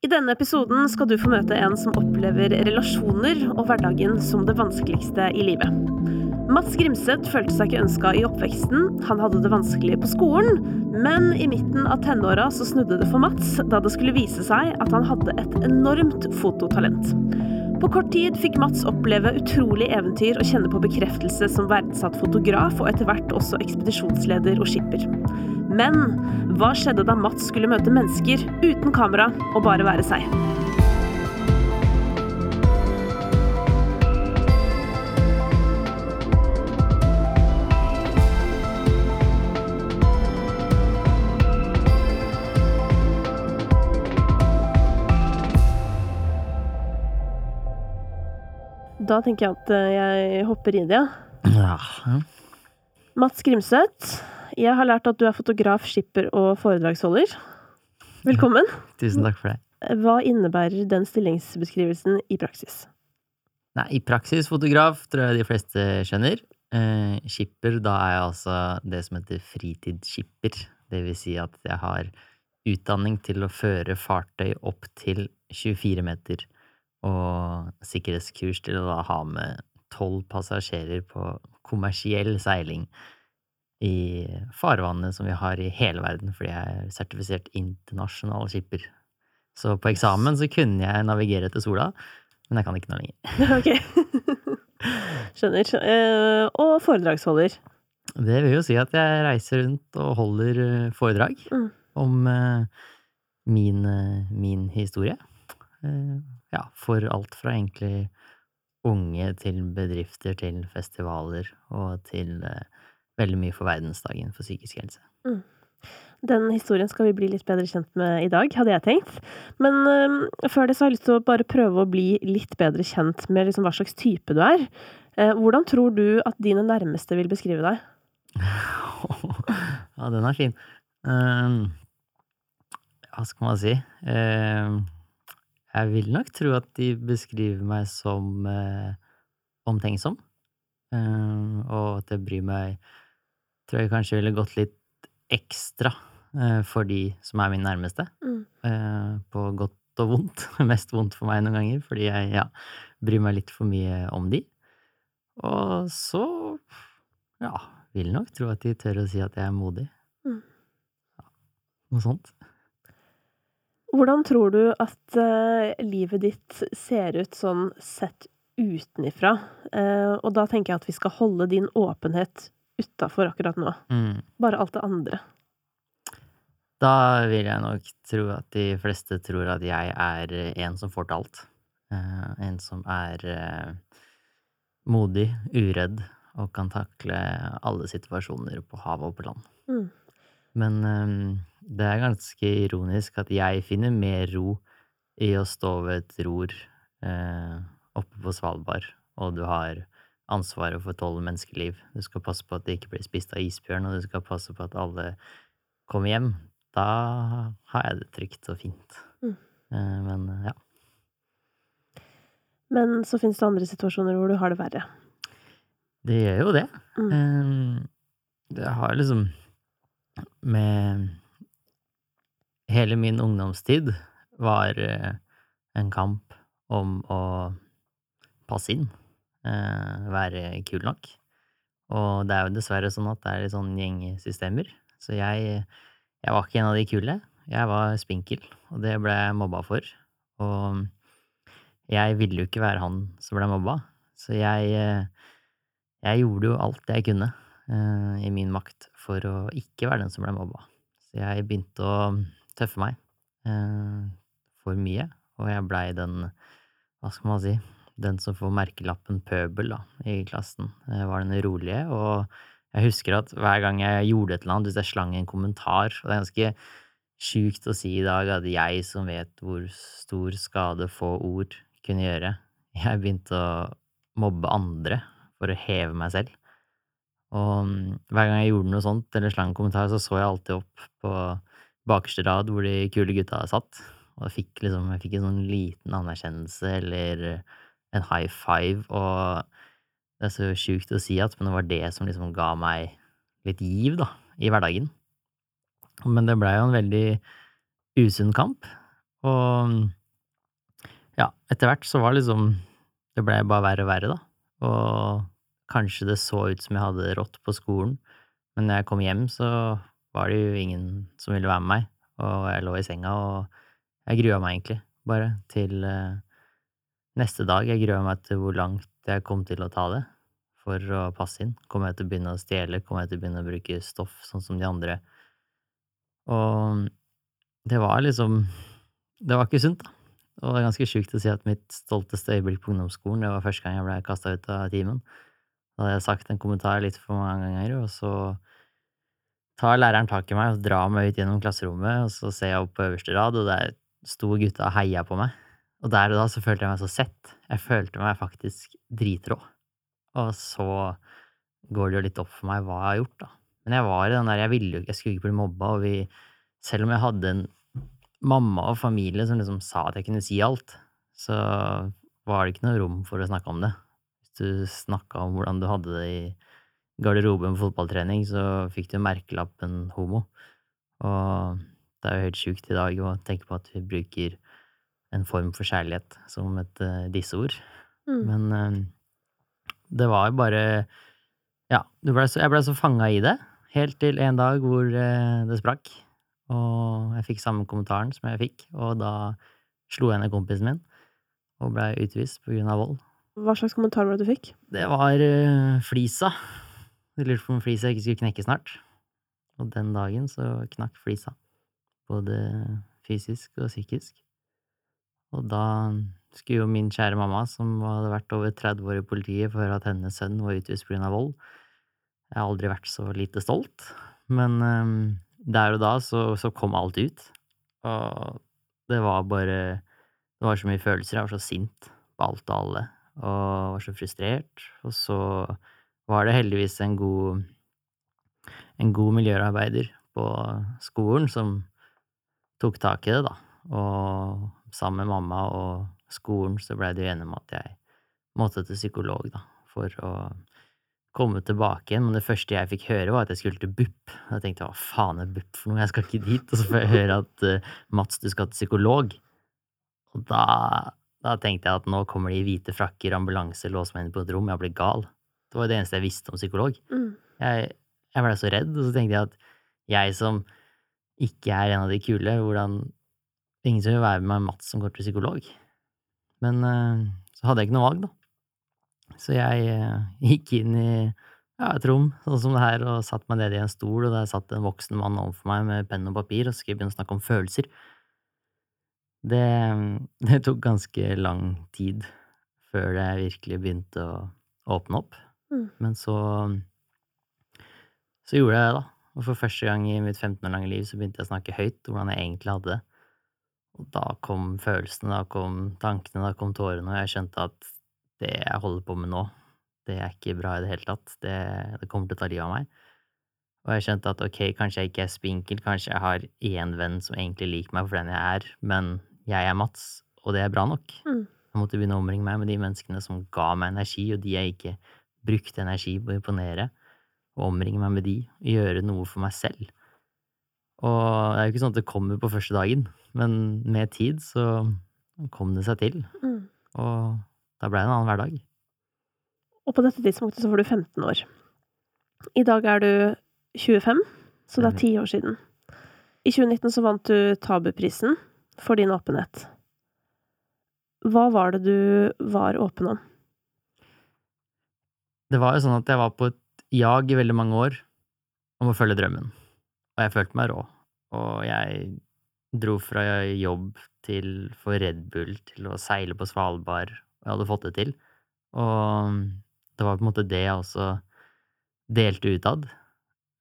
I denne episoden skal du få møte en som opplever relasjoner og hverdagen som det vanskeligste i livet. Mats Grimseth følte seg ikke ønska i oppveksten, han hadde det vanskelig på skolen, men i midten av tenåra så snudde det for Mats da det skulle vise seg at han hadde et enormt fototalent. På kort tid fikk Mats oppleve utrolig eventyr og kjenne på bekreftelse som verdsatt fotograf og etter hvert også ekspedisjonsleder og skipper. Men hva skjedde da Mats skulle møte mennesker uten kamera og bare være seg? Da tenker jeg at eh, jeg hopper i det. Ja. Mats Grimseth, jeg har lært at du er fotograf, skipper og foredragsholder. Velkommen. Tusen takk for det. Hva innebærer den stillingsbeskrivelsen i praksis? Nei, i praksis fotograf tror jeg de fleste skjønner. Eh, skipper, da er jeg altså det som heter fritidsskipper. Det vil si at jeg har utdanning til å føre fartøy opp til 24 meter. Og sikkerhetskurs til å da ha med tolv passasjerer på kommersiell seiling i farvannet som vi har i hele verden, fordi jeg er sertifisert internasjonal skipper. Så på eksamen så kunne jeg navigere etter sola, men jeg kan ikke nå lenger. Ok. Skjønner. Eh, Og foredragsholder. Det vil jo si at jeg reiser rundt og holder eh, foredrag Mm. om eh, min, min historie. Eh, Ja, for alt fra egentlig unge til bedrifter til festivaler og til eh, veldig mye for verdensdagen for psykisk helse. Den historien skal vi bli litt bedre kjent med i dag, hadde jeg tenkt. Men eh, før det så har jeg lyst til å bare prøve å bli litt bedre kjent med liksom hva slags type du er. Eh, hvordan tror du at dine nærmeste vil beskrive deg? ja, den er fin. Ehm, hva skal man si? Ehm, jeg vil nok tro at de beskriver meg som eh, omtenksom. Eh, og at jeg bryr meg Tror jeg kanskje ville gått litt ekstra eh, for de som er min nærmeste. Mm. Eh, på godt og vondt. Mest vondt for meg noen ganger, fordi jeg ja, bryr meg litt for mye om de. Og så ja, vil nok tro at de tør å si at jeg er modig. Mm. Ja, noe sånt. Hvordan tror du at eh, livet ditt ser ut sånn sett utenifra? Eh, og da tenker jeg at vi skal holde din åpenhet utafor akkurat nå. Mm. Bare alt det andre. Da vil jeg nok tro at de fleste tror at jeg er en som får til alt. Eh, en som er modig, uredd og kan takle alle situasjoner på havet og på land. Mm. Men eh, det er ganske ironisk at jeg finner mer ro i å stå ved et ror eh, oppe på Svalbard, og du har ansvaret for tolv menneskeliv. Du skal passe på at det ikke blir spist av isbjørn, og du skal passe på at alle kommer hjem. Da har jeg det trygt og fint. Mm. Eh, men ja. Men så finnes det andre situasjoner hvor du har det verre. Det gjør jo det. Mm. Eh, Det har liksom Med Hele min ungdomstid var eh, en kamp om å passe inn. eh, Være kul nok. Og det er jo dessverre sånn at det er litt sånn gjengsystemer. Så jeg, jeg var ikke en av de kule. Jeg var spinkel, og det ble jeg mobba for. Og jeg ville jo ikke være han som ble mobba, så jeg eh, jeg gjorde jo alt jeg kunne i min makt for å ikke være den som ble mobba. Så jeg begynte å tøffe meg eh, for mye, og jeg blei den, hva skal man si, den som får merkelappen pøbel da, i klassen. Jeg var den rolige, og jeg husker at hver gang jeg gjorde et eller annet, hvis jeg slang en kommentar, og det er ganske sjukt å si i dag at jeg som vet hvor stor skade få ord kunne gjøre, jeg begynte å mobbe andre for å heve meg selv. Og mm, hver gang jeg gjorde noe sånt, eller slang en kommentar, så så jeg alltid opp på bakerste rad hvor de kule gutta satt. Og jeg fikk liksom, jeg fikk en sånn liten anerkjennelse eller en high five, og det er så sjukt å si at, men det var det som liksom ga meg litt giv, da, i hverdagen. Men det blei jo en veldig usunn kamp, Og ja, etter hvert så var liksom Det blei bare verre og verre, da. Og kanskje det så ut som jeg hadde det rått på skolen, men når jeg kom hjem, så var det jo ingen som ville være med meg, og jeg lå i senga, og jeg grua meg egentlig bare til uh, neste dag. Jeg grua meg til hvor langt jeg kom til å ta det for å passe inn. Kommer jeg til å begynne å stjele? Kommer jeg til å begynne å bruke stoff sånn som de andre? Og det var liksom Det var ikke sunt, da. Og det er ganske sjukt å si at mitt stolteste øyeblikk på ungdomsskolen, det var første gang jeg ble kasta ut av timen. Da hadde jeg sagt en kommentar litt for mange ganger, og så tar læreren tak i meg og drar meg ut gjennom klasserommet, og så ser jeg opp på øverste rad, og der sto gutta og heia på meg. Og der og da så følte jeg meg så sett. Jeg følte meg faktisk dritrå. Og så går det jo litt opp for meg hva jeg har gjort, da. Men jeg var i den der, jeg ville jo ikke, jeg skulle ikke bli mobba, og vi Selv om jeg hadde en mamma og familie som liksom sa at jeg kunne si alt, så var det ikke noe rom for å snakke om det. Hvis du snakka om hvordan du hadde det i garderoben på fotballtrening, så fikk du merkelappen homo. Og det er jo helt sjukt i dag å tenke på at vi bruker en form for kjærlighet som et uh, disseord. Mm. Men uh, det var jo bare Ja, ble så, jeg blei så fanga i det, helt til en dag hvor uh, det sprakk. Og jeg fikk samme kommentaren som jeg fikk, og da slo jeg ned kompisen min og blei utvist på grunn av vold. Hva slags kommentar var det du fikk? Det var uh, flisa. Jeg lurte på om flisa ikke skulle knekke snart. Og den dagen så knakk flisa. Både fysisk og psykisk. Og da skulle jo min kjære mamma, som hadde vært over 30 år i politiet, for at hennes sønn var utvist pga. vold. Jeg har aldri vært så lite stolt, men um, der og da så, så, kom alt ut. Og det var bare Det var så mye følelser. Jeg var så sint på alt og alle. Og var så frustrert. Og så var det heldigvis en god en god miljøarbeider på skolen som tok tak i det, da. Og sammen med mamma og skolen så blei de enige om at jeg måtte til psykolog, da, for å komme tilbake igjen. Men det første jeg fikk høre, var at jeg skulle til BUP. Jeg tenkte hva faen er BUP for noe, jeg skal ikke dit. Og så får jeg høre at uh, Mats, du skal til psykolog. Og da, da tenkte jeg at nå kommer de i hvite frakker, ambulanse, låser meg inn på et rom, jeg blir gal. Det var jo det eneste jeg visste om psykolog. Mm. Jeg, jeg ble så redd, og så tenkte jeg at jeg som ikke er en av de kule, hvordan Ingen som vil være med meg Mats som går til psykolog. Men uh, så hadde jeg ikke noe valg, da. Så jeg uh, gikk inn i ja, et rom sånn som det her og satte meg ned i en stol, og der satt en voksen mann overfor meg med penn og papir og skulle begynne å snakke om følelser. Det, det tok ganske lang tid før det virkelig begynte å åpne opp. Mm. Men så så gjorde jeg det, da. Og for første gang i mitt 15 år lange liv så begynte jeg å snakke høyt hvordan jeg egentlig hadde det. Og da kom følelsene, da kom tankene, da kom tårene, og jeg skjønte at det jeg holder på med nå, det er ikke bra i det hele tatt. Det, det kommer til å ta livet av meg. Og jeg skjønte at ok, kanskje jeg ikke er spinkel, kanskje jeg har én venn som egentlig liker meg for den jeg er, men jeg er Mats, og det er bra nok. Mm. Jeg måtte begynne å omringe meg med de menneskene som ga meg energi, og de jeg ikke brukte energi på å imponere og omringe meg med de, gjøre noe for meg selv. Og det er jo ikke sånn at det kommer på første dagen, men med tid så kom det seg til. Mm. Og da blei det en annen hverdag. Og på dette tidspunktet så var du 15 år. I dag er du 25, så det er ti år siden. I 2019 så vant du Tabuprisen for din åpenhet. Hva var det du var åpen om? Det var jo sånn at jeg var på et jag i veldig mange år om å følge drømmen. Og jeg følte meg rå. Og jeg dro fra jobb til for Red Bull til å seile på Svalbard. Og jeg hadde fått det til. Og det var på en måte det jeg også delte utad.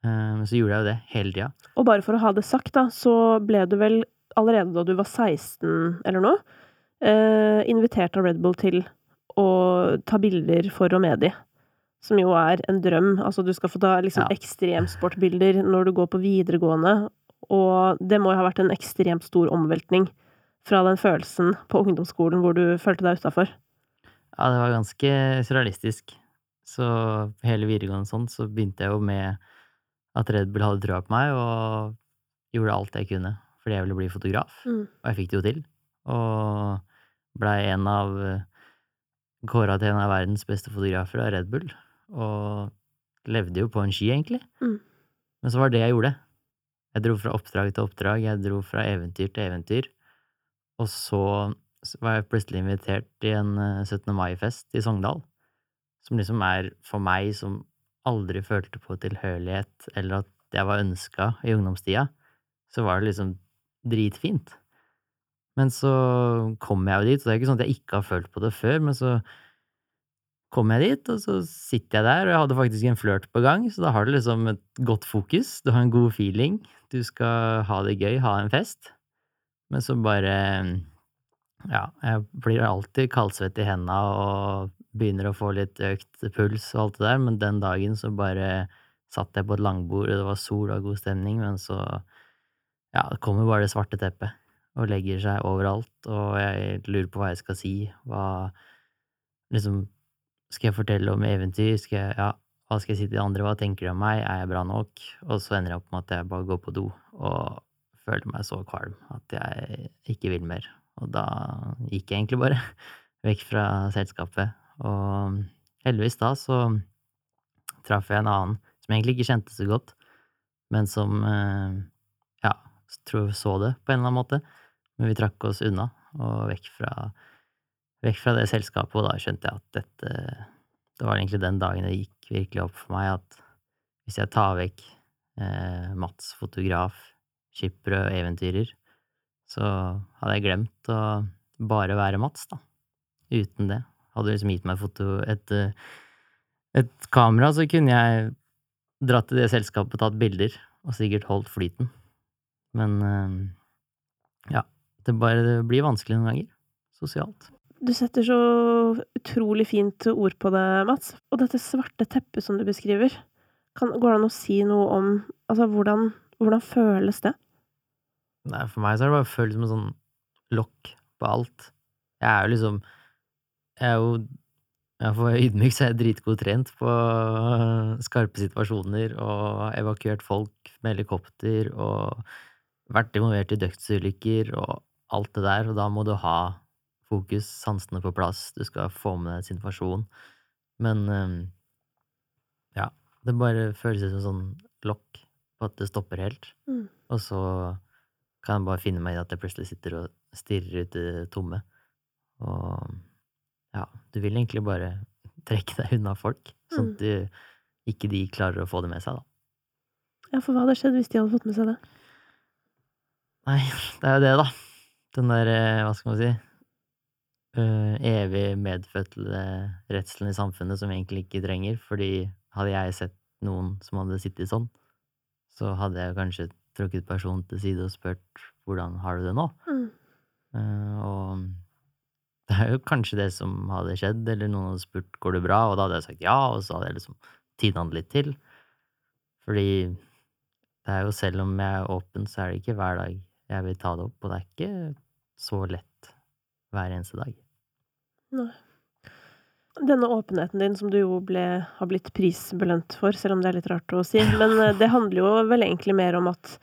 Men så gjorde jeg jo det hele tida. Og bare for å ha det sagt, da, så ble du vel allerede da du var 16 eller noe, eh, invitert av Red Bull til å ta bilder for og med de. Som jo er en drøm. Altså, du skal få ta liksom Ja. ekstremsportbilder når du går på videregående, og det må jo ha vært en ekstremt stor omveltning fra den følelsen på ungdomsskolen hvor du følte deg utafor. Ja, det var ganske surrealistisk. Så hele videregående sånn, så begynte jeg jo med at Red Bull hadde trua på meg, og gjorde alt jeg kunne fordi jeg ville bli fotograf. Mm. Og jeg fikk det jo til. og blei en av Kåra til en av verdens beste fotografer av Red Bull, og levde jo på en sky, egentlig. Mm. Men så var det jeg gjorde. Jeg dro fra oppdrag til oppdrag, jeg dro fra eventyr til eventyr. Og så var jeg plutselig invitert i en 17. mai-fest i Sogndal, som liksom er for meg som aldri følte på tilhørighet, eller at jeg var ønska i ungdomstida, så var det liksom dritfint. Men så kom jeg jo dit, så det er ikke sånn at jeg ikke har følt på det før, men så kom jeg dit, og så sitter jeg der, og jeg hadde faktisk en flørt på gang, så da har du liksom et godt fokus, du har en god feeling, du skal ha det gøy, ha en fest, men så bare ja, jeg blir alltid kaldsvett i henda og begynner å få litt økt puls og alt det der, men den dagen så bare satt jeg på et langbord, og det var sol og god stemning, men så ja, det kommer bare det svarte teppet og legger seg overalt, og jeg lurer på hva jeg skal si, hva liksom skal jeg fortelle om eventyr? Skal jeg, ja, hva skal jeg si til de andre? Hva tenker de om meg? Er jeg bra nok? Og så ender jeg opp med at jeg bare går på do og føler meg så kvalm at jeg ikke vil mer. Og da gikk jeg egentlig bare vekk fra selskapet. Og heldigvis da så traff jeg en annen som jeg egentlig ikke kjente så godt, men som eh, ja, så det på en eller annen måte. Men vi trakk oss unna og vekk fra vekk fra det selskapet, og da skjønte jeg at dette Det var egentlig den dagen det gikk virkelig opp for meg at hvis jeg tar vekk eh, Mats fotograf, skipper og eventyrer, så hadde jeg glemt å bare være Mats, da. Uten det. Hadde liksom gitt meg foto, et, et kamera, så kunne jeg dratt til det selskapet og tatt bilder, og sikkert holdt flyten. Men eh, ja, det bare det blir vanskelig noen ganger. Sosialt. Du setter så utrolig fint ord på det, Mats. Og dette svarte teppet som du beskriver, kan, går det an å si noe om Altså, hvordan, hvordan føles det? Nei, for meg så har det bare føltes som en sånn lokk på alt. Jeg er jo liksom Jeg er jo jeg for ydmyk så er jeg dritgod trent på skarpe situasjoner og evakuert folk med helikopter og vært involvert i dødsulykker og alt det der, og da må du ha fokus, sansene på plass, du skal få med deg situasjon. Men um, ja, det bare føles som sånn lokk på at det stopper helt. Mm. Og så kan jeg bare finne meg i at jeg plutselig sitter og stirrer ut i det tomme. Og ja, du vil egentlig bare trekke deg unna folk, sånn at du, ikke de klarer å få det med seg, da. Ja, for hva hadde skjedd hvis de hadde fått med seg det? Nei, det er jo det, da. Den der, hva skal man si evig medfødte redselen i samfunnet som vi egentlig ikke trenger, fordi hadde jeg sett noen som hadde sittet sånn, så hadde jeg kanskje trukket personen til side og spurt hvordan har du det nå? Mm. Uh, og det er jo kanskje det som hadde skjedd, eller noen hadde spurt går det bra, og da hadde jeg sagt ja, og så hadde jeg liksom tina det litt til. Fordi det er jo selv om jeg er åpen, så er det ikke hver dag jeg vil ta det opp, og det er ikke så lett hver eneste dag. Nei. Denne åpenheten din, som du jo ble, har blitt prisbelønt for, selv om det er litt rart å si, men eh, det handler jo vel egentlig mer om at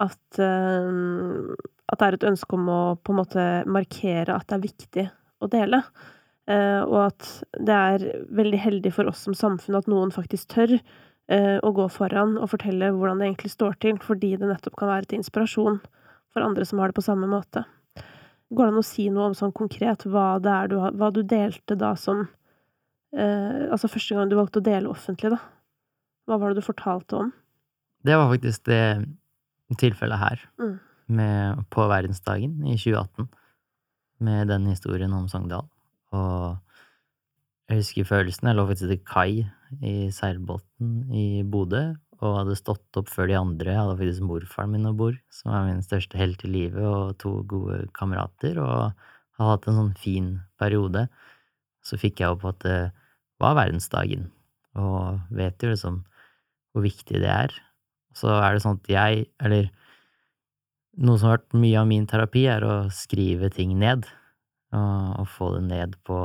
at, uh, at det er et ønske om å på en måte markere at det er viktig å dele. Uh, og at det er veldig heldig for oss som samfunn at noen faktisk tør å gå foran og fortelle hvordan det egentlig står til, fordi det nettopp kan være til inspirasjon for andre som har det på samme måte. Går det an å si noe om sånn konkret hva det er du, hva du delte da som eh, Altså første gang du valgte å dele offentlig, da. Hva var det du fortalte om? Det var faktisk det tilfellet her, mm. med, på verdensdagen i 2018, med den historien om Sogndal. Og jeg husker følelsen. Jeg lå faktisk til kai i seilbåten i Bodø og hadde stått opp før de andre. Jeg hadde faktisk morfaren min om bord, som er min største helt i livet, og to gode kamerater, og har hatt en sånn fin periode. Så fikk jeg opp at det var verdensdagen, og vet jo liksom hvor viktig det er. Så er det sånn at jeg, eller noe som har vært mye av min terapi, er å skrive ting ned, og, og få det ned på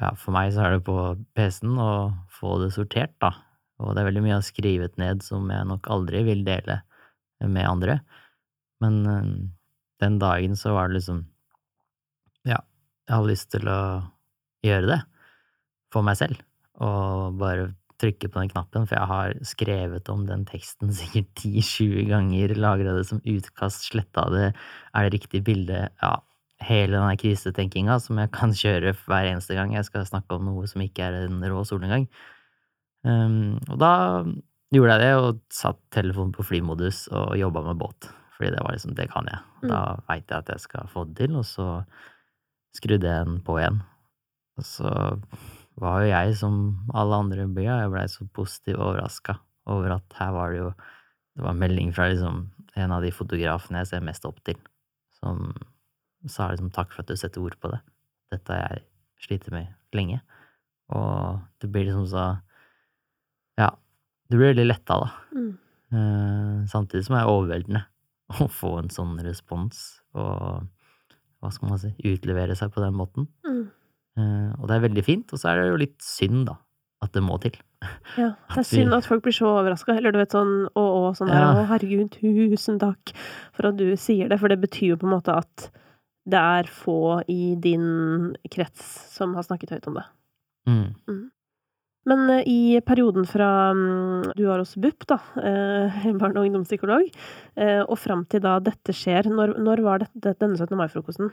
ja, for meg så er det på PC-en, og få det sortert, da og det er veldig mye jeg har skrevet ned som jeg nok aldri vil dele med andre. Men eh, den dagen så var det liksom Ja, jeg hadde lyst til å gjøre det for meg selv, og bare trykke på den knappen, for jeg har skrevet om den teksten sikkert 10-20 ganger, lagra det som utkast, sletta det, er det riktig bilde, ja, hele den krisetenkinga som jeg kan kjøre hver eneste gang jeg skal snakke om noe som ikke er en rå solnedgang. Um, og da gjorde jeg det, og satt telefonen på flymodus og jobba med båt. Fordi det var liksom, det kan jeg. Da mm. veit jeg at jeg skal få det til, og så skrudde jeg den på igjen. Og så var jo jeg, som alle andre i byen, jeg blei så positivt overraska over at her var det jo Det var melding fra liksom en av de fotografene jeg ser mest opp til, som sa liksom takk for at du setter ord på det. Dette har jeg slitt med lenge. Og det blir liksom så du blir veldig letta, da. Mm. Uh, samtidig som det er overveldende å få en sånn respons, og hva skal man si, utlevere seg på den måten. Mm. Uh, og det er veldig fint, og så er det jo litt synd, da, at det må til. Ja, det er synd at folk blir så overraska, eller du vet sånn å, å, sånn der, ja. å herregud, tusen takk for at du sier det, for det betyr jo på en måte at det er få i din krets som har snakket høyt om det. Mm. Mm. Men uh, i perioden fra um, du var hos BUP, da, uh, barne- og ungdomspsykolog, uh, og fram til da dette skjer, når, når var dette, denne 17. mai-frokosten?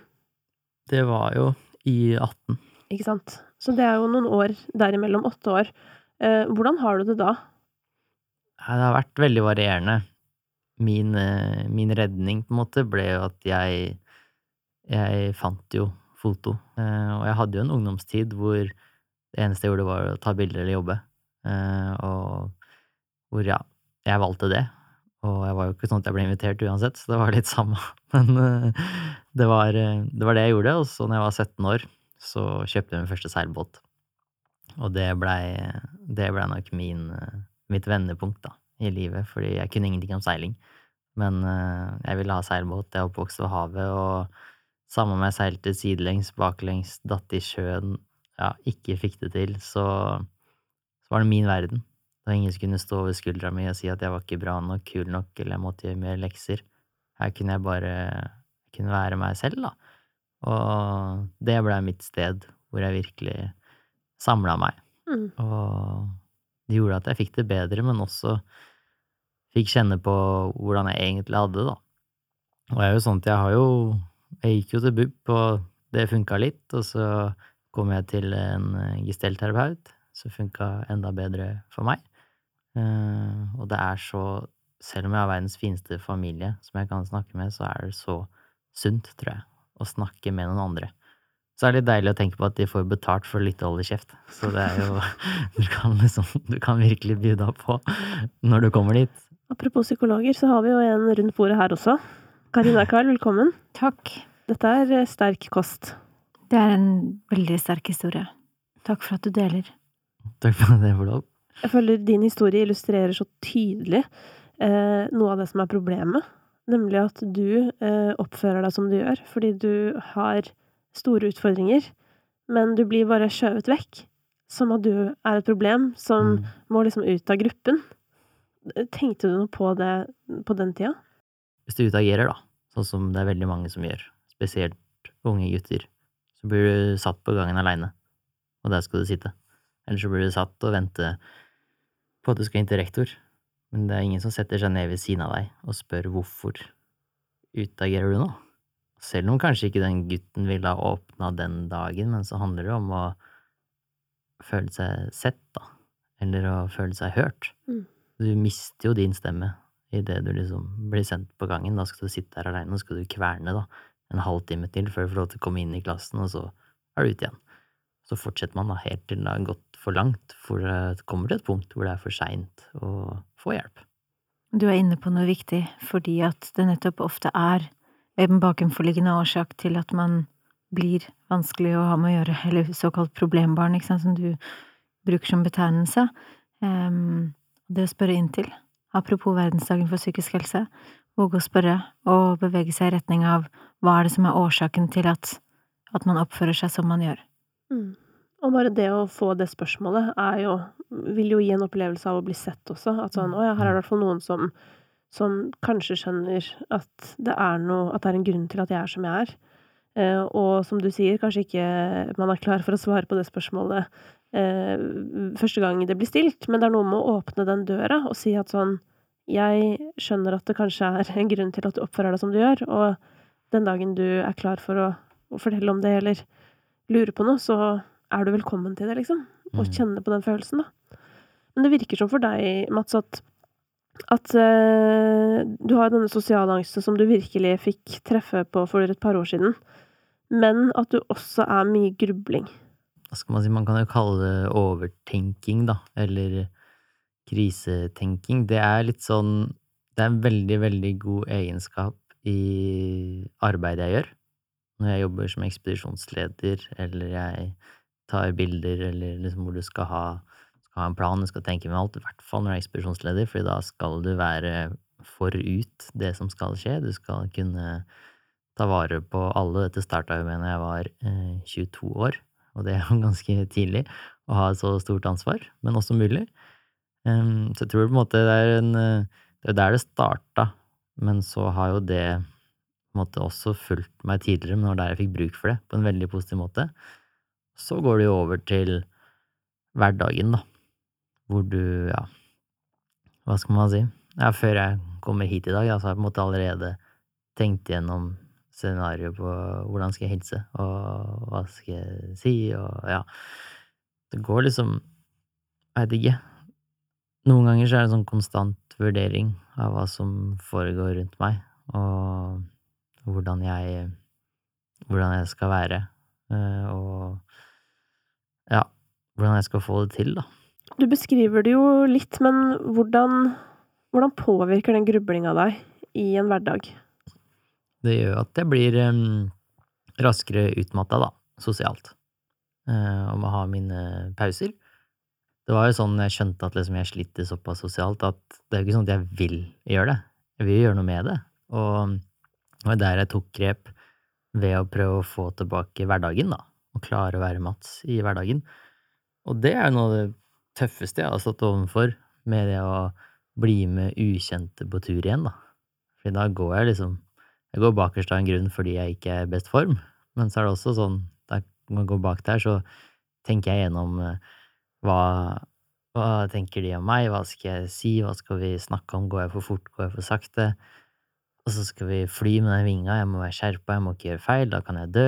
Det var jo i 18. Ikke sant. Så det er jo noen år derimellom. Åtte år. Eh, hvordan har du det da? Det har vært veldig varierende. Min, eh, min redning, på en måte, ble jo at jeg Jeg fant jo foto. Eh, og jeg hadde jo en ungdomstid hvor det eneste jeg gjorde, var å ta bilder eller jobbe. Og hvor, ja, jeg valgte det. Og jeg var jo ikke sånn at jeg ble invitert uansett, så det var litt samme. Men det var, det var det jeg gjorde. Og så når jeg var 17 år, så kjøpte jeg min første seilbåt. Og det blei ble nok min, mitt vendepunkt da, i livet, fordi jeg kunne ingenting om seiling. Men eh, jeg ville ha seilbåt, jeg er oppvokst ved havet, og samme om jeg seilte sidelengs, baklengs, datt i sjøen, ja, ikke fikk det til, så, så var det min verden. Da ingen skulle stå over skuldra mi og si at jeg var ikke bra nok, kul nok, eller jeg måtte gjøre mer lekser. Her kunne jeg bare kunne være meg selv, da. Og det ble mitt sted hvor jeg virkelig samla meg. Mm. Og det gjorde at jeg fikk det bedre, men også fikk kjenne på hvordan jeg egentlig hadde det, da. Og jeg er jo sånn at jeg har jo Jeg gikk jo til BUP, og det funka litt, og så kom jeg til en gestelterapeut som funka enda bedre for meg. Eh, og det er så Selv om jeg har verdens fineste familie som jeg kan snakke med, så er det så sunt, tror jeg, å snakke med noen andre. Så er det litt deilig å tenke på at de får betalt for å holde kjeft. Så det er jo Du kan liksom Du kan virkelig by deg på når du kommer dit. Apropos psykologer, så har vi jo en rundt bordet her også. Karina Kahl, velkommen. Takk. Dette er eh, sterk kost. Det er en veldig sterk historie. Takk for at du deler. Takk for at jeg får lov. Jeg føler din historie illustrerer så tydelig eh, noe av det som er problemet nemlig at du eh, oppfører deg som du gjør, fordi du har store utfordringer, men du blir bare skjøvet vekk, som at du er et problem som mm. må liksom ut av gruppen. Tenkte du noe på det på den tida? Hvis du utagerer, da, sånn som det er veldig mange som gjør, spesielt unge gutter, så blir du satt på gangen aleine, og der skal du sitte. Eller så blir du satt og vente på at du skal inn til rektor, men det er ingen som setter seg ned ved siden av deg og spør hvorfor utagerer du nå? Selv om kanskje ikke den gutten ville ha åpna den dagen, men så handler det om å føle seg sett, da. Eller å føle seg hørt. Mm. Du mister jo din stemme idet du liksom blir sendt på gangen. Da skal du sitte der aleine, og skal du kverne da, en halvtime til før du får lov til å komme inn i klassen, og så er du ute igjen. Så fortsetter man da helt til det har gått for langt, for det kommer til et punkt hvor det er for seint å få hjelp. Du er inne på noe viktig, fordi at det nettopp ofte er en bakenforliggende årsak til at man blir vanskelig å ha med å gjøre, eller såkalt problembarn, ikke sant, som du bruker som betegnelse. Um, det å spørre inn til, apropos verdensdagen for psykisk helse, våge å spørre og bevege seg i retning av hva er det som er årsaken til at, at man oppfører seg som man gjør. Mm. Og bare det å få det spørsmålet er jo Vil jo gi en opplevelse av å bli sett også. At sånn Å ja, her er det i hvert fall noen som, som kanskje skjønner at det er noe At det er en grunn til at jeg er som jeg er. Eh, og som du sier, kanskje ikke man er klar for å svare på det spørsmålet eh, første gang det blir stilt, men det er noe med å åpne den døra og si at sånn Jeg skjønner at det kanskje er en grunn til at du oppfører deg som du gjør, og den dagen du er klar for å, å fortelle om det eller lure på noe, så er du velkommen til det, liksom. Og Mm. kjenne på den følelsen, da. Men det virker som for deg, Mats, at at uh, du har denne sosiale angsten som du virkelig fikk treffe på for et par år siden, men at du også er mye grubling. Hva skal man si, man kan jo kalle det overtenking, da, eller krisetenking. Det er litt sånn Det er en veldig, veldig god egenskap i arbeidet jeg gjør. Når jeg jobber som ekspedisjonsleder, eller jeg tar bilder, eller liksom hvor du skal ha, skal ha en plan, du skal tenke med alt, i hvert fall når du er ekspedisjonsleder, for da skal du være forut det som skal skje. Du skal kunne ta vare på alle. Dette starta jo med når jeg var eh, 22 år, og det er jo ganske tidlig å ha et så stort ansvar, men også mulig. Em, så jeg tror på en måte det er en eh, Det er der det starta, men så har jo det på en måte også fulgt meg tidligere, men det var der jeg fikk bruk for det, på en veldig positiv måte. Så går det jo over til hverdagen, da, hvor du, ja, hva skal man si? Ja, før jeg kommer hit i dag, ja, så har jeg på en måte allerede tenkt gjennom scenarioet på hvordan skal jeg hilse, og hva skal jeg si, og ja. Det går liksom Jeg vet ikke. Noen ganger så er det en sånn konstant vurdering av hva som foregår rundt meg, og hvordan jeg Hvordan jeg skal være, eh, og ja, hvordan jeg skal få det til, da. Du beskriver det jo litt, men hvordan, hvordan påvirker den grublinga deg i en hverdag? Det gjør at jeg blir um, raskere utmatta, da, sosialt, Uh, og må ha mine pauser. Det var jo sånn jeg skjønte at liksom jeg sliter såpass sosialt, at det er jo ikke sånn at jeg vil gjøre det. Jeg vil jo gjøre noe med det. Og det var der jeg tok grep ved å prøve å få tilbake hverdagen, da. Og klare å være Mats i hverdagen. Og det er jo noe av det tøffeste jeg har stått overfor, med det å bli med ukjente på tur igjen, da. For da går jeg liksom Jeg går bakerst av en grunn fordi jeg ikke er i best form, men så er det også sånn, da man går bak der, så tenker jeg gjennom eh, hva, hva tenker de om meg, hva skal jeg si, hva skal vi snakke om, går jeg for fort, går jeg for sakte? Og så skal vi fly med den vinga, jeg må være skjerpa, jeg må ikke gjøre feil, da kan jeg dø.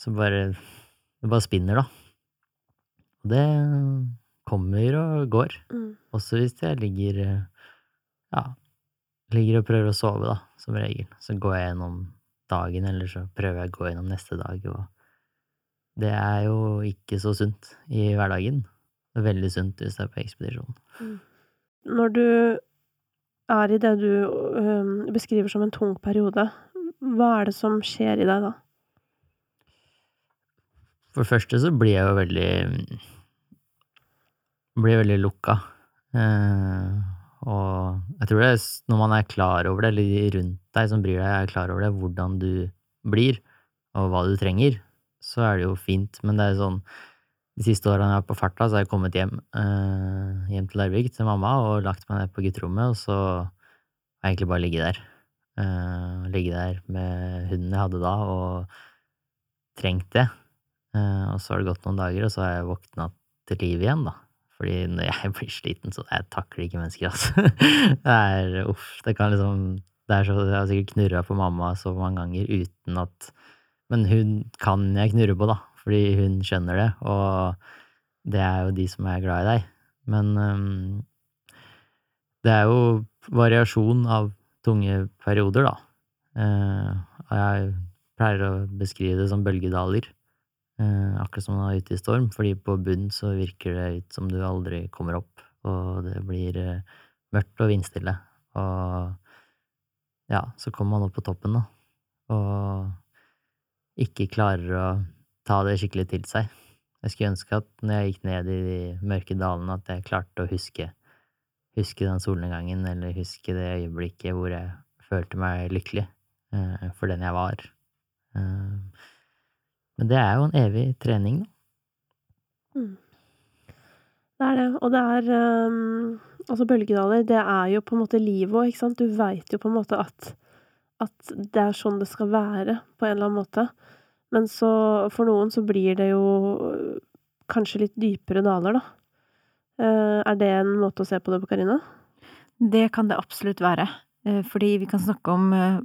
Så bare Det bare spinner, da. Og det kommer og går. Mm. Også hvis jeg ligger Ja, ligger og prøver å sove, da, som regel. Så går jeg gjennom dagen, eller så prøver jeg å gå gjennom neste dag, og det er jo ikke så sunt i hverdagen. Er veldig sunt hvis det er på ekspedisjon. Når du er i det du øhm, beskriver som en tung periode, hva er det som skjer i deg da? For det første så blir jeg jo veldig Blir veldig lukka. Uh, og jeg tror det er når man er klar over det, eller de rundt deg som bryr deg, er klar over det, hvordan du blir, og hva du trenger, så er det jo fint. Men det er sånn De siste årene jeg har vært på farta, så har jeg kommet hjem, eh, hjem til Larvik, til mamma, og lagt meg ned på gutterommet, og så har jeg egentlig bare ligget der. Eh, ligget der med hunden jeg hadde da, og trengt det. Eh, og så har det gått noen dager, og så har jeg våkna til liv igjen, da. Fordi når jeg blir sliten, så jeg takler ikke mennesker, altså. Det er uff, det kan liksom Det er så Jeg har sikkert knurra på mamma så mange ganger uten at Men hun kan jeg knurre på, da, fordi hun skjønner det, og det er jo de som er glad i deg. Men um, det er jo variasjon av tunge perioder, da. Uh, og jeg pleier å beskrive det som bølgedaler. Uh, akkurat som man er ute i storm, fordi på bunn så virker det ut som du aldri kommer opp, og det blir uh, mørkt og vindstille. Og ja, så kommer man opp på toppen, da, og ikke klarer å ta det skikkelig til seg. Jeg skulle ønske at når jeg gikk ned i de mørke dalene, at jeg klarte å huske, huske den solnedgangen, eller huske det øyeblikket hvor jeg følte meg lykkelig eh, for den jeg var. Eh, men det er jo en evig trening, da. Det er det, og det er um, Altså, bølgedaler, det er jo på en måte livet òg, ikke sant? Du veit jo på en måte at at det er sånn det skal være, på en eller annen måte. Men så, for noen så blir det jo kanskje litt dypere daler, da. Eh, er det en måte å se på det på, Karina? Det kan det absolutt være. Eh, fordi vi kan snakke om eh,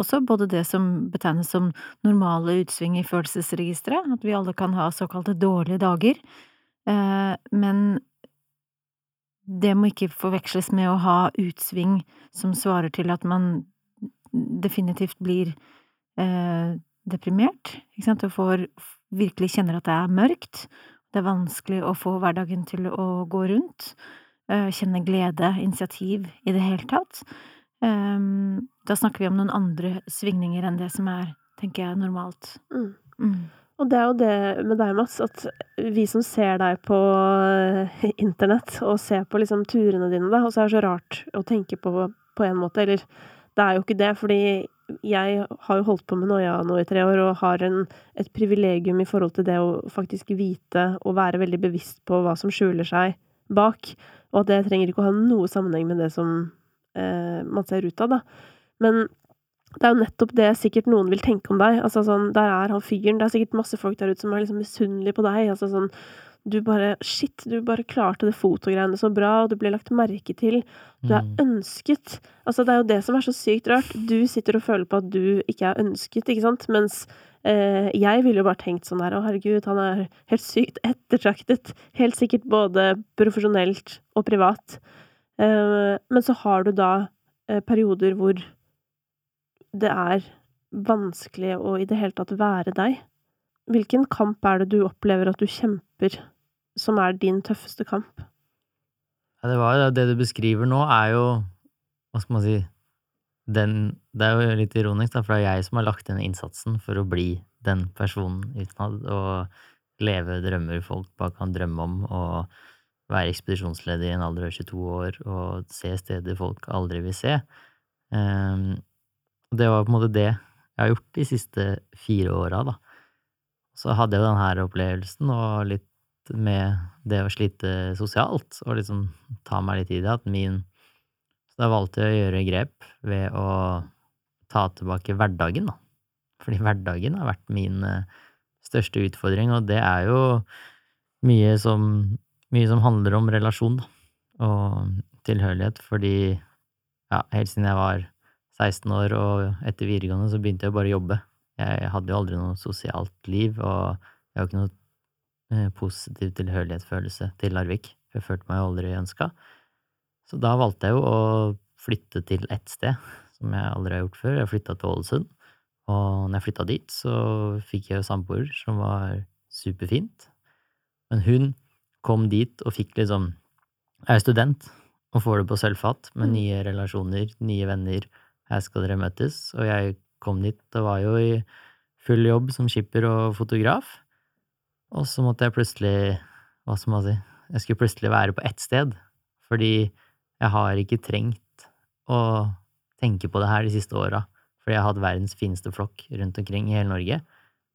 også både det som betegnes som normale utsving i følelsesregisteret, at vi alle kan ha såkalte dårlige dager, men det må ikke forveksles med å ha utsving som svarer til at man definitivt blir deprimert, ikke sant, og får virkelig kjenner at det er mørkt, det er vanskelig å få hverdagen til å gå rundt. Eh, kjenne glede, initiativ i det hele tatt. Ehm, da snakker vi om noen andre svingninger enn det som er, tenker jeg, normalt. Mm. Mm. Og det er jo det med deg, Mats, at vi som ser deg på eh, internett, og ser på liksom turene dine, da, og så er det så rart å tenke på på en måte, eller det er jo ikke det, fordi jeg har jo holdt på med Noia nå i tre år, og har en, et privilegium i forhold til det å faktisk vite og være veldig bevisst på hva som skjuler seg bak, og at det trenger ikke å ha noe sammenheng med det som eh, man ser ut av, da. Men det er jo nettopp det sikkert noen vil tenke om deg. Altså sånn, der er han fyren. Det er sikkert masse folk der ute som er liksom misunnelige på deg. Altså sånn du bare Shit, du bare klarte det fotogreiene så bra, og du ble lagt merke til. Du er mm. ønsket. Altså, det er jo det som er så sykt rart. Du sitter og føler på at du ikke er ønsket, ikke sant, mens eh, jeg ville jo bare tenkt sånn der Å, herregud, han er helt sykt ettertraktet. Helt sikkert både profesjonelt og privat. Eh, men så har du da eh, perioder hvor det er vanskelig å i det hele tatt være deg. Hvilken kamp er det du opplever at du kjemper som er din tøffeste kamp? Ja, det var jo det du beskriver nå, er jo Hva skal man si den, Det er jo litt ironisk, da, for det er jeg som har lagt inn innsatsen for å bli den personen utenad, og leve drømmer folk bare kan drømme om, og være ekspedisjonsleder i en alder av 22 år og se steder folk aldri vil se. Um, det var på en måte det jeg har gjort de siste fire åra, da. Så hadde jeg jo den her opplevelsen, og litt med det å slite sosialt, og liksom ta meg litt i det, at min Så da valgte jeg å gjøre grep ved å ta tilbake hverdagen, da. Fordi hverdagen har vært min eh, største utfordring, og det er jo mye som, mye som handler om relasjon, da, og tilhørighet, fordi ja, helt siden jeg var 16 år og etter videregående så begynte jeg bare å jobbe. Jeg hadde jo aldri noe sosialt liv, og jeg har ikke noe positiv tilhørighetsfølelse til Larvik. Jeg følte meg aldri ønska. Så da valgte jeg jo å flytte til ett sted som jeg aldri har gjort før. Jeg flytta til Ålesund, og når jeg flytta dit, så fikk jeg jo samboer som var superfint. Men hun kom dit og fikk liksom Jeg er student og får det på sølvfat med mm. nye relasjoner, nye venner. Her skal dere møtes. Og jeg kom dit og var jo i full jobb som skipper og fotograf. Og så måtte jeg plutselig, hva skal man si, jeg skulle plutselig være på ett sted, fordi jeg har ikke trengt å tenke på det her de siste åra, fordi jeg har hatt verdens fineste flokk rundt omkring i hele Norge.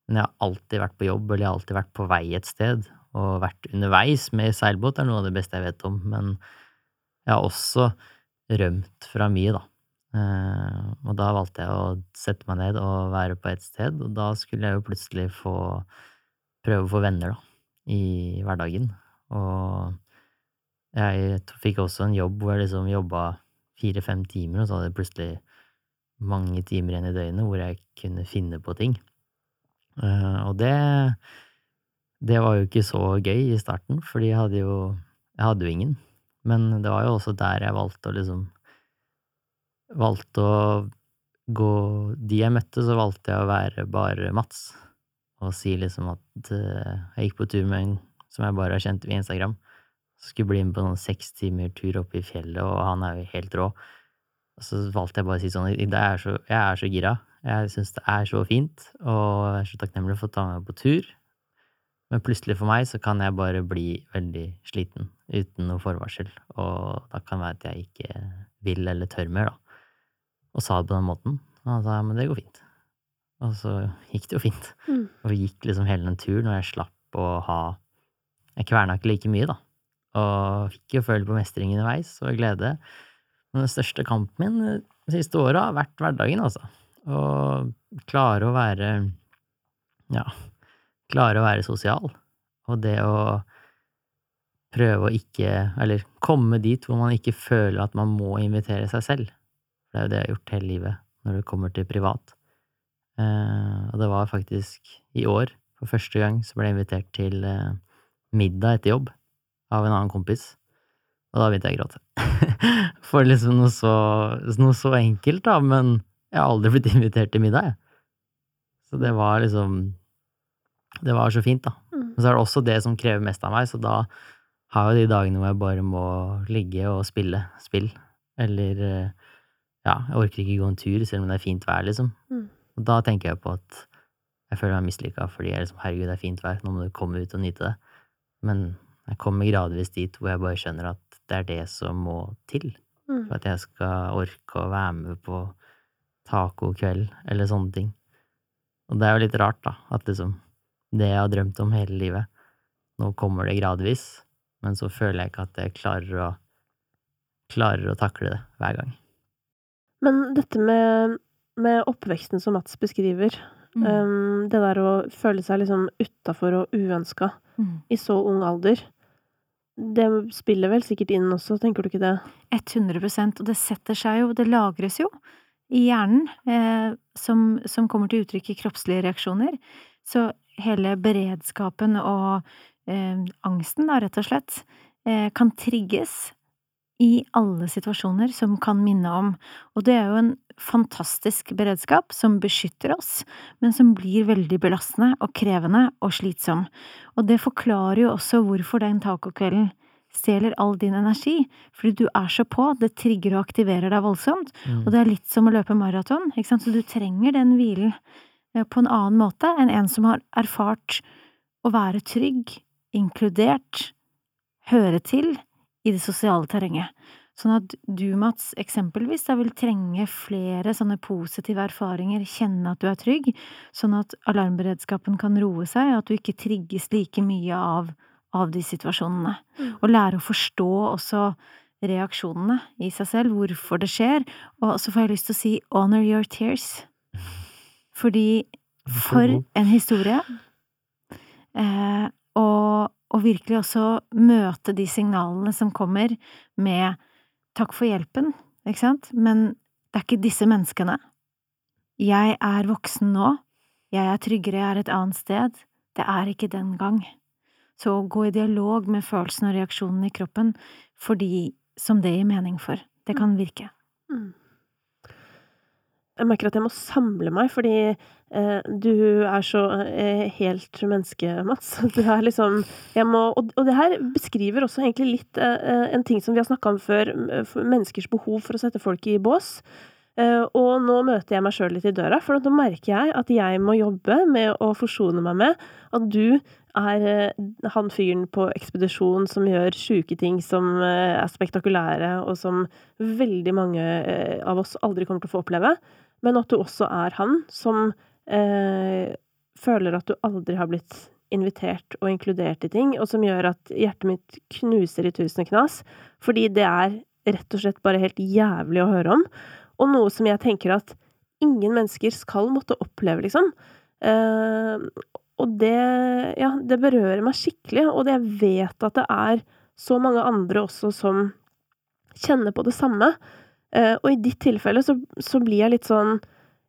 Men jeg har alltid vært på jobb, eller jeg har alltid vært på vei et sted, og vært underveis med seilbåt er noe av det beste jeg vet om, men jeg har også rømt fra mye, da. Eh, og da valgte jeg å sette meg ned og være på ett sted, og da skulle jeg jo plutselig få prøve å få venner, da, i hverdagen. Og jeg fikk også en jobb hvor jeg liksom jobba fire-fem timer, og så hadde jeg plutselig mange timer igjen i døgnet hvor jeg kunne finne på ting. Eh, og det det var jo ikke så gøy i starten, fordi jeg hadde jo jeg hadde jo ingen. Men det var jo også der jeg valgte å liksom Valgte å gå De jeg møtte, så valgte jeg å være bare Mats og si liksom at uh, jeg gikk på tur med en som jeg bare har kjent via Instagram. Så skulle bli med på noen seks timer tur oppe i fjellet, og han er jo helt rå. Og så valgte jeg bare å si sånn jeg er så, jeg er så gira. Jeg syns det er så fint, og jeg er så takknemlig for å ta meg på tur. Men plutselig for meg så kan jeg bare bli veldig sliten uten noe forvarsel, og da kan det være at jeg ikke vil eller tør mer, da. Og sa det på den måten. Og han sa ja, men det går fint. Og så gikk det jo fint. Mm. Og vi gikk liksom hele den turen, og jeg slapp å ha Jeg kverna ikke like mye, da. Og fikk jo føle på mestring underveis og glede. Men den største kampen min de siste åra har vært hverdagen, altså. Og klare å være Ja, klare å være sosial. Og det å prøve å ikke Eller komme dit hvor man ikke føler at man må invitere seg selv. Det er jo det jeg har gjort hele livet når det kommer til privat. Eh, og det var faktisk i år, for første gang, så ble jeg invitert til eh, middag etter jobb av en annen kompis. Og da begynte jeg å gråte. For liksom noe så, noe så enkelt, da, men jeg har aldri blitt invitert til middag, jeg. Så det var liksom Det var så fint, da. Mm. Men så er det også det som krever mest av meg, så da har jeg de dagene hvor jeg bare må ligge og spille spill. Eller eh, ja, jeg orker ikke gå en tur selv om det er fint vær, liksom. Mm. Og da tenker jeg på at jeg føler meg mislykka fordi jeg liksom herregud, det er fint vær, nå må du komme ut og nyte det. Men jeg kommer gradvis dit hvor jeg bare skjønner at det er det som må til Mm. for at jeg skal orke å være med på tacokveld eller sånne ting. Og det er jo litt rart, da, at liksom det jeg har drømt om hele livet, nå kommer det gradvis, men så føler jeg ikke at jeg klarer å klarer å takle det hver gang. Men dette med, med oppveksten som Mats beskriver, Mm. um, det der å føle seg liksom utafor og uønska Mm. i så ung alder, det spiller vel sikkert inn også, tenker du ikke det? 100% og det setter seg jo, det lagres jo i hjernen, eh, som, som kommer til uttrykk i kroppslige reaksjoner. Så hele beredskapen og eh, angsten, da, rett og slett, eh, kan trigges i alle situasjoner som kan minne om Og det er jo en fantastisk beredskap som beskytter oss, men som blir veldig belastende og krevende og slitsom. Og det forklarer jo også hvorfor den tacokvelden stjeler all din energi, fordi du er så på, det trigger og aktiverer deg voldsomt, og det er litt som å løpe maraton, ikke sant, så du trenger den hvilen eh, på en annen måte enn en som har erfart å være trygg, inkludert, høre til i det sosiale terrenget. Sånn at du, Mats, eksempelvis da vil trenge flere sånne positive erfaringer, kjenne at du er trygg, sånn at alarmberedskapen kan roe seg, og at du ikke trigges like mye av, av de situasjonene. Mm. Og lære å forstå også reaksjonene i seg selv, hvorfor det skjer, og så får jeg lyst til å si honor your tears. Fordi for en historie. Eh, og, og virkelig også møte de signalene som kommer med takk for hjelpen, ikke sant, men det er ikke disse menneskene. Jeg er voksen nå, jeg er tryggere, jeg er et annet sted, det er ikke den gang. Så gå i dialog med følelsene og reaksjonene i kroppen fordi som det gir mening for. Det kan virke. Mm. Jeg merker at jeg må samle meg, fordi du er så eh, helt menneske, Mats. Du er liksom jeg må, og, det her beskriver også egentlig litt eh, en ting som vi har snakka om før, eh, menneskers behov for å sette folk i bås. Eh, og nå møter jeg meg sjøl litt i døra, for nå merker jeg at jeg må jobbe med å forsone meg med at du er eh, han fyren på ekspedisjon som gjør sjuke ting som eh, er spektakulære, og som veldig mange eh, av oss aldri kommer til å få oppleve. Men at du også er han som eh, føler at du aldri har blitt invitert og inkludert i ting, og som gjør at hjertet mitt knuser i tusen knas, fordi det er rett og slett bare helt jævlig å høre om, og noe som jeg tenker at ingen mennesker skal måtte oppleve, liksom. Eh, og det, ja, det berører meg skikkelig, og jeg vet at det er så mange andre også som kjenner på det samme. Eh, og i ditt tilfelle så, så blir jeg litt sånn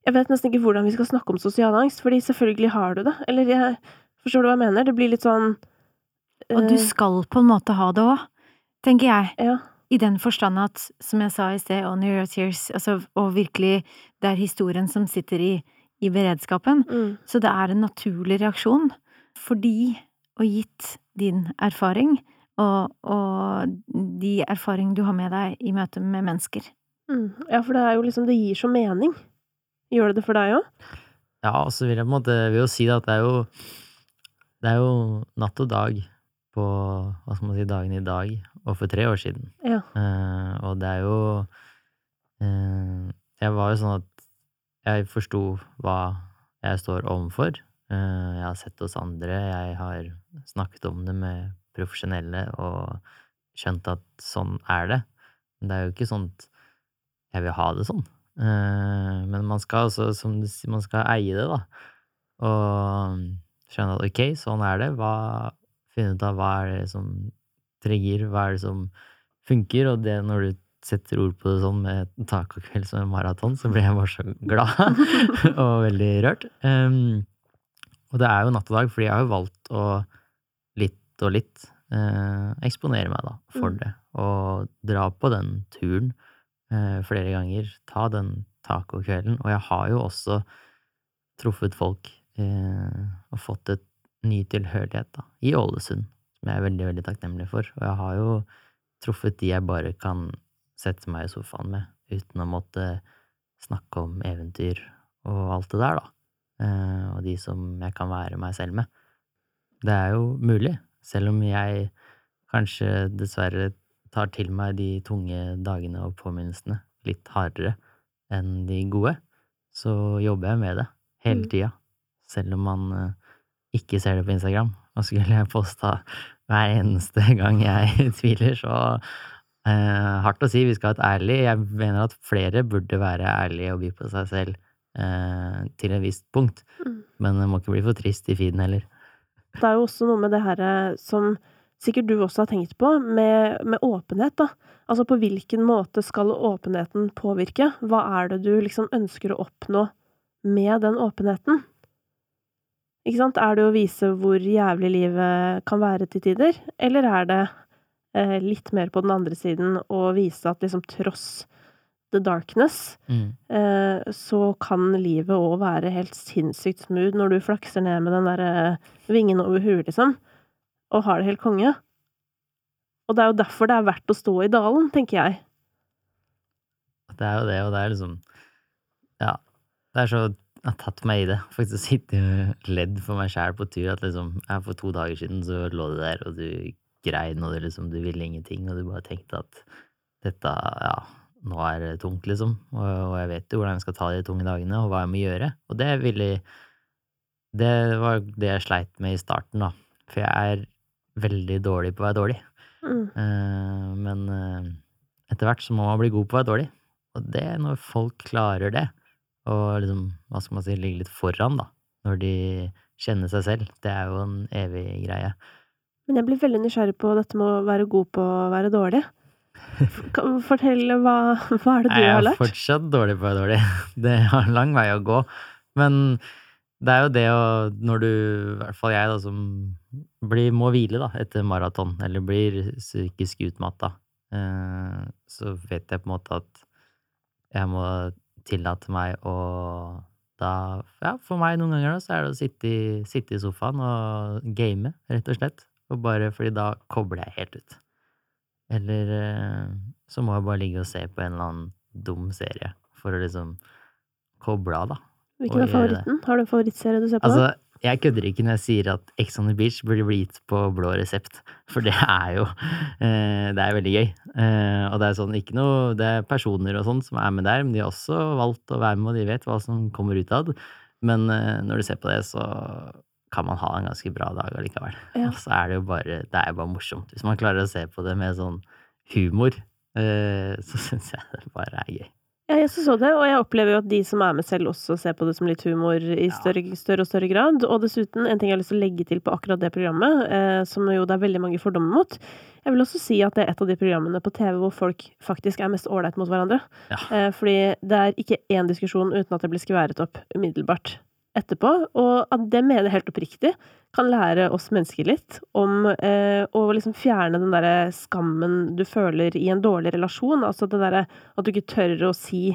Jeg vet nesten ikke hvordan vi skal snakke om sosial angst, fordi selvfølgelig har du det. Eller jeg Forstår du hva jeg mener? Det blir litt sånn Og du eh, skal på en måte ha det òg, tenker jeg. Ja. I den forstand at, som jeg sa i sted, on your tears, altså, og virkelig, det er historien som sitter i, i beredskapen. Mm, Så det er en naturlig reaksjon, fordi, og gitt din erfaring, og, og de erfaring du har med deg i møte med mennesker. mm. Ja, for det er jo liksom Det gir så mening. Gjør det det for deg òg? Ja, og så vil jeg på en måte vil jo si at det er jo Det er jo natt og dag på hva skal man si, dagen i dag og for tre år siden. Ja. Eh, og det er jo eh, Jeg var jo sånn at jeg forsto hva jeg står overfor. Eh, jeg har sett hos andre, jeg har snakket om det med profesjonelle og skjønt at sånn er det. Men det er jo ikke sånn at jeg vil ha det sånn. Eh, men man skal altså, som du sier, man skal eie det, da. Og skjønne at ok, sånn er det. Hva, finne ut av hva er det som trigger, hva er det som funker, og det når du setter ord på det sånn med tacokveld som en maraton, så blir jeg bare så glad og veldig rørt. Um, og det er jo natt og dag, fordi jeg har jo valgt å litt og litt eh, eksponere meg da for Mm. det. Og dra på den turen flere ganger. Ta den tacokvelden. Og jeg har jo også truffet folk eh, og fått et ny tilhørighet da, i Ålesund, som jeg er veldig, veldig takknemlig for. Og jeg har jo truffet de jeg bare kan sette meg i sofaen med, uten å måtte snakke om eventyr og alt det der, da. Eh, og de som jeg kan være meg selv med. Det er jo mulig, selv om jeg kanskje dessverre tar til meg de tunge dagene og påminnelsene litt hardere enn de gode, så jobber jeg med det hele Mm. tida. Selv om man eh, ikke ser det på Instagram. Og skulle jeg posta hver eneste gang jeg tviler, så eh, Hardt å si, vi skal ha et ærlig Jeg mener at flere burde være ærlige og by på seg selv eh, til et visst punkt. Mm. Men det må ikke bli for trist i feeden heller. Det er jo også noe med det her eh, som sikkert du også har tenkt på, med, med åpenhet, da. Altså på hvilken måte skal åpenheten påvirke? Hva er det du liksom ønsker å oppnå med den åpenheten? Ikke sant? Er det å vise hvor jævlig livet kan være til tider, eller er det eh, litt mer på den andre siden å vise at liksom tross the darkness, Mm. eh, så kan livet òg være helt sinnssykt smooth når du flakser ned med den der eh, vingen over huet, liksom, og har det helt konge. Og det er jo derfor det er verdt å stå i dalen, tenker jeg. Det er jo det, og det er liksom Ja. Det er så Jeg har tatt meg i det. Faktisk sittet og ledd for meg sjæl på tur at liksom jeg For to dager siden så lå du der, og du grein, og du liksom Du ville ingenting, og du bare tenkte at dette Ja, nå er det tungt, liksom. Og, og jeg vet jo hvordan jeg skal ta de tunge dagene, og hva jeg må gjøre. Og det ville Det var det jeg sleit med i starten, da. For jeg er veldig dårlig på å være dårlig. Mm. Eh, men eh, etter hvert så må man bli god på å være dårlig. Og det, er når folk klarer det, og liksom, hva skal man si, ligge litt foran, da, når de kjenner seg selv, det er jo en evig greie. Men jeg blir veldig nysgjerrig på dette med å være god på å være dårlig. Fortell, hva, hva er det du Nei, jeg er fortsatt dårlig på å være dårlig. Det har lang vei å gå. Men det er jo det å Når du, i hvert fall jeg, da, som blir, må hvile da, etter maraton, eller blir psykisk utmatta, eh, så vet jeg på en måte at jeg må tillate meg å da Ja, for meg noen ganger da, så er det å sitte i, sitte i sofaen og game, rett og slett. Og bare fordi da kobler jeg helt ut. Eller eh, så må jeg bare ligge og se på en eller annen dum serie for å liksom koble av, da. Hvilken er favoritten? Har du en favorittserie du ser på? Altså, jeg kødder ikke når jeg sier at Ex on the Beach burde bli gitt på blå resept, for det er jo eh, Det er veldig gøy. Eh, og det er sånn, ikke noe Det er personer og sånn som er med der, men de har også valgt å være med, og de vet hva som kommer ut av det. Men eh, når du ser på det, så kan man ha en ganske bra dag allikevel. Ja. Og så er det jo bare Det er bare morsomt. Hvis man klarer å se på det med sånn humor, så syns jeg det bare er gøy. Ja, jeg også så det, og jeg opplever jo at de som er med selv også ser på det som litt humor i større, større og større grad. Og dessuten, en ting jeg har lyst til å legge til på akkurat det programmet, eh, som jo det er veldig mange fordommer mot. Jeg vil også si at det er et av de programmene på TV hvor folk faktisk er mest ålreit mot hverandre. Ja. Eh, fordi det er ikke én diskusjon uten at det blir skværet opp umiddelbart etterpå. Og at det mener jeg helt oppriktig kan lære oss mennesker litt om eh, å liksom fjerne den derre skammen du føler i en dårlig relasjon. Altså det derre at du ikke tør å si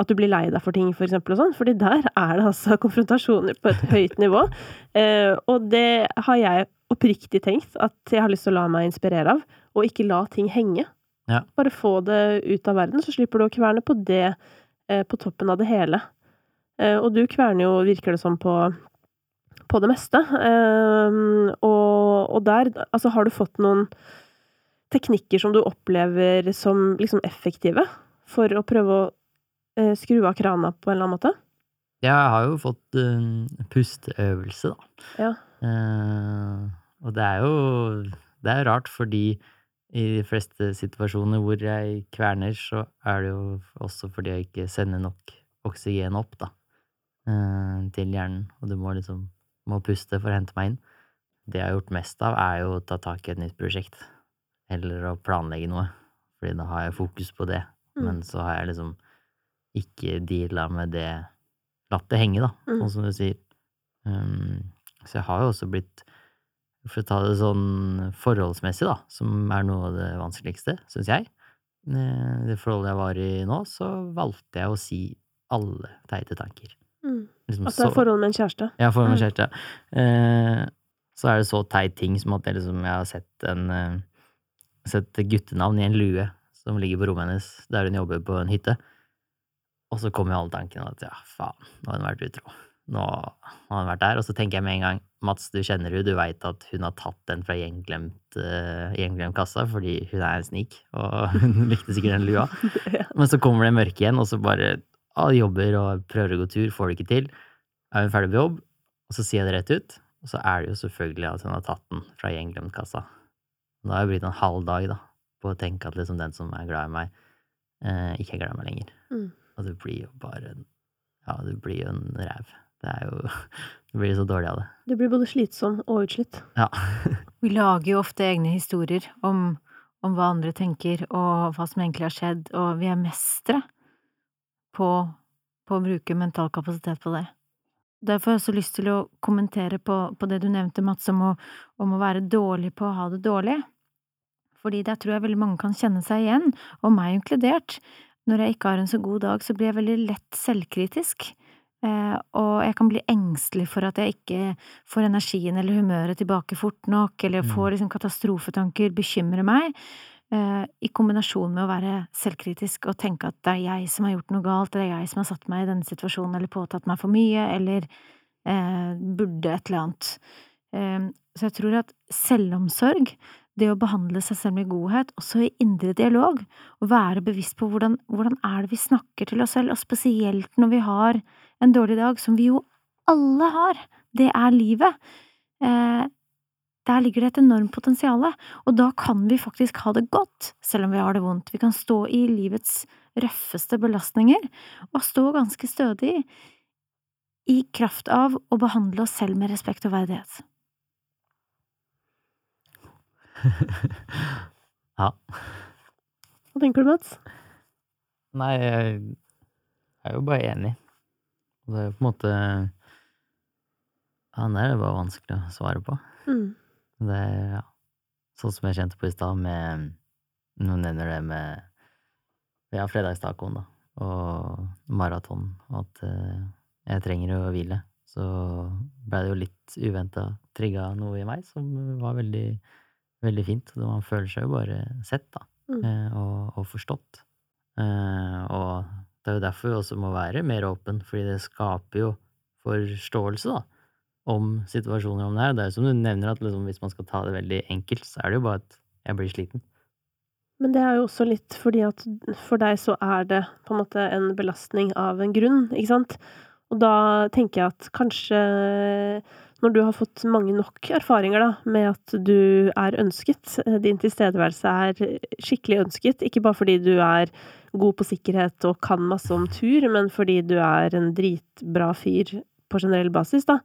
at du blir lei deg for ting, for eksempel, og sånn. Fordi der er det altså konfrontasjoner på et høyt nivå. Eh, og det har jeg oppriktig tenkt at jeg har lyst til å la meg inspirere av, og ikke la ting henge. Ja. Bare få det ut av verden, så slipper du å kverne på det eh, på toppen av det hele. Eh, og du kverner jo, virker det som, på, på det meste. Eh, og, og der, altså, har du fått noen teknikker som du opplever som liksom effektive for å prøve å eh, skru av krana på en eller annen måte? Ja, Jeg har jo fått uh, pusteøvelse, da. Ja. Uh, og det er jo Det er rart, fordi i de fleste situasjoner hvor jeg kverner, så er det jo også fordi jeg ikke sender nok oksygen opp, da, eh, til hjernen, og du må liksom må puste for å hente meg inn. Det jeg har gjort mest av, er jo å ta tak i et nytt prosjekt, eller å planlegge noe, fordi da har jeg fokus på det, Mm. men så har jeg liksom ikke deala med det Latt det henge, da, Mm. sånn som du sier. Um, så jeg har jo også blitt For å ta det sånn forholdsmessig, da, som er noe av det vanskeligste, syns jeg. Eh, Det forholdet jeg var i nå, så valgte jeg å si alle teite tanker. Mm. Liksom At det er forhold med en kjæreste. ja, for med en kjæreste. Eh, så er det så teit ting som at jeg liksom Jeg har sett en eh, Sett guttenavn i en lue som ligger på rommet hennes der hun jobber på en hytte. Og så kommer jo alle tankene at ja, faen, nå har hun vært utro. Nå har hun vært der. Og så tenker jeg med en gang Mats, du kjenner henne, du veit at hun har tatt den fra gjenglemt, uh, gjenglemt kassa fordi hun er en snik, og hun likte sikkert den lua. Men så kommer det mørke igjen, og så bare ah, jobber og prøver å gå tur, får det ikke til. Er hun ferdig på jobb, og så sier jeg det rett ut, og så er det jo selvfølgelig at hun har tatt den fra gjenglemt kassa. Da har jeg blitt en halv dag da, på å tenke at liksom den som er glad i meg, eh, ikke er glad i meg lenger. Mm. Og det blir jo bare Ja, det blir jo en ræv. Det er jo Du blir så dårlig av det. Du blir både slitsom og utslitt. Ja. Vi lager jo ofte egne historier om, om hva andre tenker, og hva som egentlig har skjedd, og vi er mestere på, på å bruke mental kapasitet på det. Derfor har jeg også lyst til å kommentere på, på det du nevnte, Mats, om å, om å være dårlig på å ha det dårlig. Fordi der tror jeg veldig mange kan kjenne seg igjen, og meg inkludert. Når jeg ikke har en så god dag, så blir jeg veldig lett selvkritisk. Eh, og jeg kan bli engstelig for at jeg ikke får energien eller humøret tilbake fort nok, eller Mm. får liksom katastrofetanker, bekymrer meg. Eh, I kombinasjon med å være selvkritisk og tenke at det er jeg som har gjort noe galt, det er jeg som har satt meg i denne situasjonen eller påtatt meg for mye, eller eh, burde et eller annet. Eh, så jeg tror at selvomsorg, det å behandle seg selv med godhet, også i indre dialog, og være bevisst på hvordan, hvordan er det vi snakker til oss selv, og spesielt når vi har en dårlig dag, som vi jo alle har, det er livet. Eh, der ligger det et enormt potensial, og da kan vi faktisk ha det godt, selv om vi har det vondt. Vi kan stå i livets røffeste belastninger, og stå ganske stødig i kraft av å behandle oss selv med respekt og verdighet. ja. Hva tenker du, Mats? Nei, jeg er jo bare enig. Det er jo på en måte Ja, det er bare vanskelig å svare på. Mm. Det ja, sånn som jeg kjente på i stad, med Noen nevner det med ja, fredagstacoen, da, og maraton, at eh, jeg trenger å hvile. Så ble det jo litt uventa trigga noe i meg som var veldig, veldig fint. Man føler seg jo bare sett, da, Mm. eh, og, og forstått. Eh, og det er jo derfor vi også må være mer åpen, fordi det skaper jo forståelse, da om situasjoner om det her. Det er jo som du nevner, at liksom, hvis man skal ta det veldig enkelt, så er det jo bare at jeg blir sliten. Men det er jo også litt fordi at for deg så er det på en måte en belastning av en grunn, ikke sant? Og da tenker jeg at kanskje når du har fått mange nok erfaringer da, med at du er ønsket, eh, din tilstedeværelse er skikkelig ønsket, ikke bare fordi du er god på sikkerhet og kan masse om tur, men fordi du er en dritbra fyr på generell basis, da.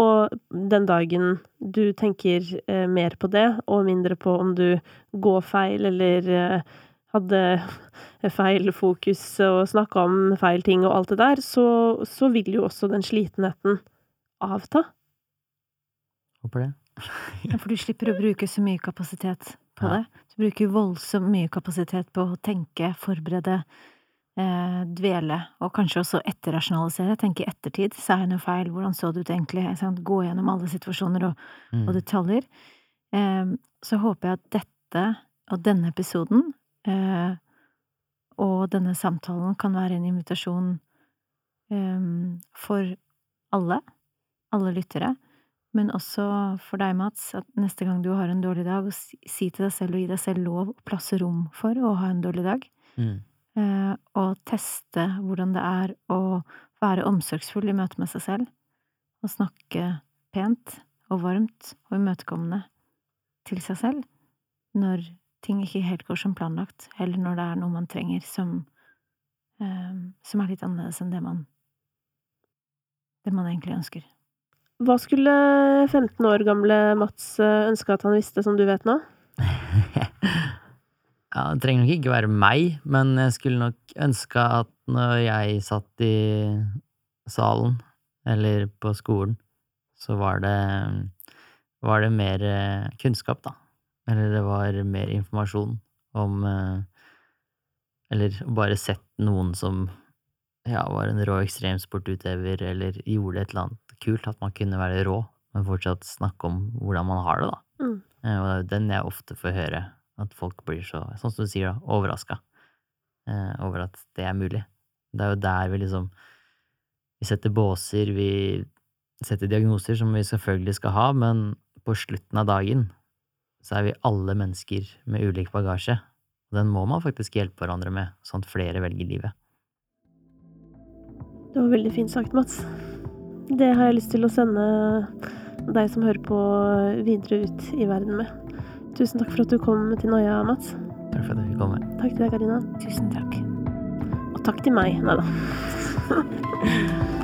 Og den dagen du tenker eh, mer på det, og mindre på om du går feil eller eh, hadde feil fokus og snakka om feil ting og alt det der, så, så vil jo også den slitenheten avta. Håper det. Ja, for du slipper å bruke så mye kapasitet på Ja. det. Du bruker voldsomt mye kapasitet på å tenke, forberede, dvele, og kanskje også etterrasjonalisere. Tenke i ettertid. Sa jeg noe feil? Hvordan så det ut egentlig? Gå gjennom alle situasjoner og, Mm. og detaljer. Eh, så håper jeg at dette, og denne episoden, eh, og denne samtalen kan være en invitasjon eh, for alle, alle lyttere, men også for deg, Mats, at neste gang du har en dårlig dag, si til deg selv og gi deg selv lov og plass og rom for å ha en dårlig dag, Mm. Eh, og teste hvordan det er å være omsorgsfull i møte med seg selv, og snakke pent og varmt og imøtekommende til seg selv når ting ikke helt går som planlagt, eller når det er noe man trenger som, eh, som er litt annerledes enn det man det man egentlig ønsker. Hva skulle 15 år gamle Mats eh, ønske at han visste, som du vet nå? ja, det trenger nok ikke være meg, men jeg skulle nok ønske at når jeg satt i salen, eller på skolen, så var det, var det mer eh, kunnskap, da. Eller det var mer informasjon om eh, Eller bare sett noen som ja, var en rå ekstremsportutøver, eller gjorde et eller annet kult, at man kunne være rå, men fortsatt snakke om hvordan man har det, da. Mm. Eh, Og det er jo den jeg ofte får høre, at folk blir så, sånn som du sier, da, overraska eh, over at det er mulig. Det er jo der vi liksom Vi setter båser, vi setter diagnoser som vi selvfølgelig skal ha, men på slutten av dagen så er vi alle mennesker med ulik bagasje. Og den må man faktisk hjelpe hverandre med, sånn at flere velger livet. Det var veldig fint sagt, Mats. Det har jeg lyst til å sende deg som hører på, videre ut i verden med. Tusen takk for at du kom til Noia, Mats. Takk for at jeg fikk komme. Takk til deg, Karina. Tusen takk. Og takk til meg. Nei da.